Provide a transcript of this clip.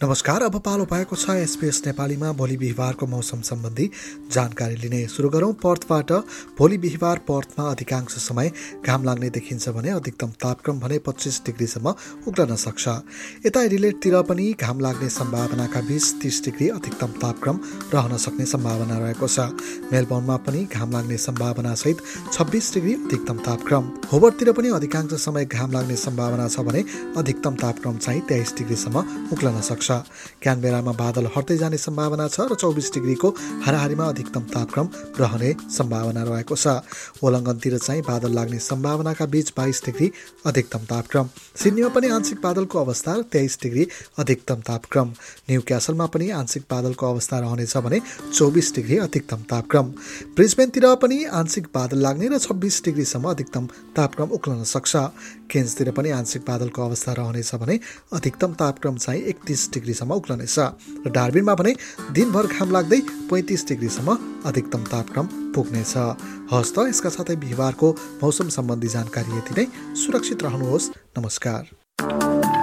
नमस्कार अब पालो भएको छ एसपिएस नेपालीमा भोलि बिहिबारको मौसम सम्बन्धी जानकारी लिने सुरु गरौँ। पर्थबाट भोलि बिहिबार पर्थमा अधिकांश समय घाम लाग्ने देखिन्छ भने अधिकतम तापक्रम भने पच्चिस डिग्रीसम्म उक्लन सक्छ। यता रिलेटतिर पनि घाम लाग्ने सम्भावनाका बिस तिस डिग्री अधिकतम तापक्रम रहन सक्ने सम्भावना रहेको छ। मेलबर्नमा पनि घाम लाग्ने सम्भावनासहित छब्बिस डिग्री अधिकतम तापक्रम। होबरतिर पनि अधिकांश समय घाम लाग्ने सम्भावना छ भने अधिकतम तापक्रम चाहिँ तेइस डिग्रीसम्म उक्लन सक्छ। क्यानबेरामा बादल हट्दै जाने सम्भावना छ र चौबिस डिग्रीको हाराहारीमा अधिकतम तापक्रम रहने सम्भावना रहेको छ। ओलङ्गनतिर चाहिँ बादल लाग्ने सम्भावनाका बीच बाइस डिग्री अधिकतम तापक्रम। सिडनीमा पनि आंशिक बादलको अवस्था तेइस डिग्री अधिकतम तापक्रम। न्यू क्यासलमा पनि आंशिक बादलको अवस्था रहनेछ भने चौबिस डिग्री अधिकतम तापक्रम। ब्रिजबेनतिर पनि आंशिक बादल लाग्ने र छब्बिस डिग्रीसम्म अधिकतम तापक्रम उक्लन सक्छ। केन्सतिर पनि आंशिक बादलको अवस्था रहनेछ भने अधिकतम तापक्रम चाहिँ एकतिस डिग्रीसम्म उक्लनेछ र डार्बिनमा भने दिनभर घाम लाग्दै पैँतिस डिग्रीसम्म अधिकतम तापक्रम पुग्नेछ। हस् त यसका साथै बिहिबारको मौसम सम्बन्धी जानकारी यति नै। सुरक्षित रहनुहोस्। नमस्कार।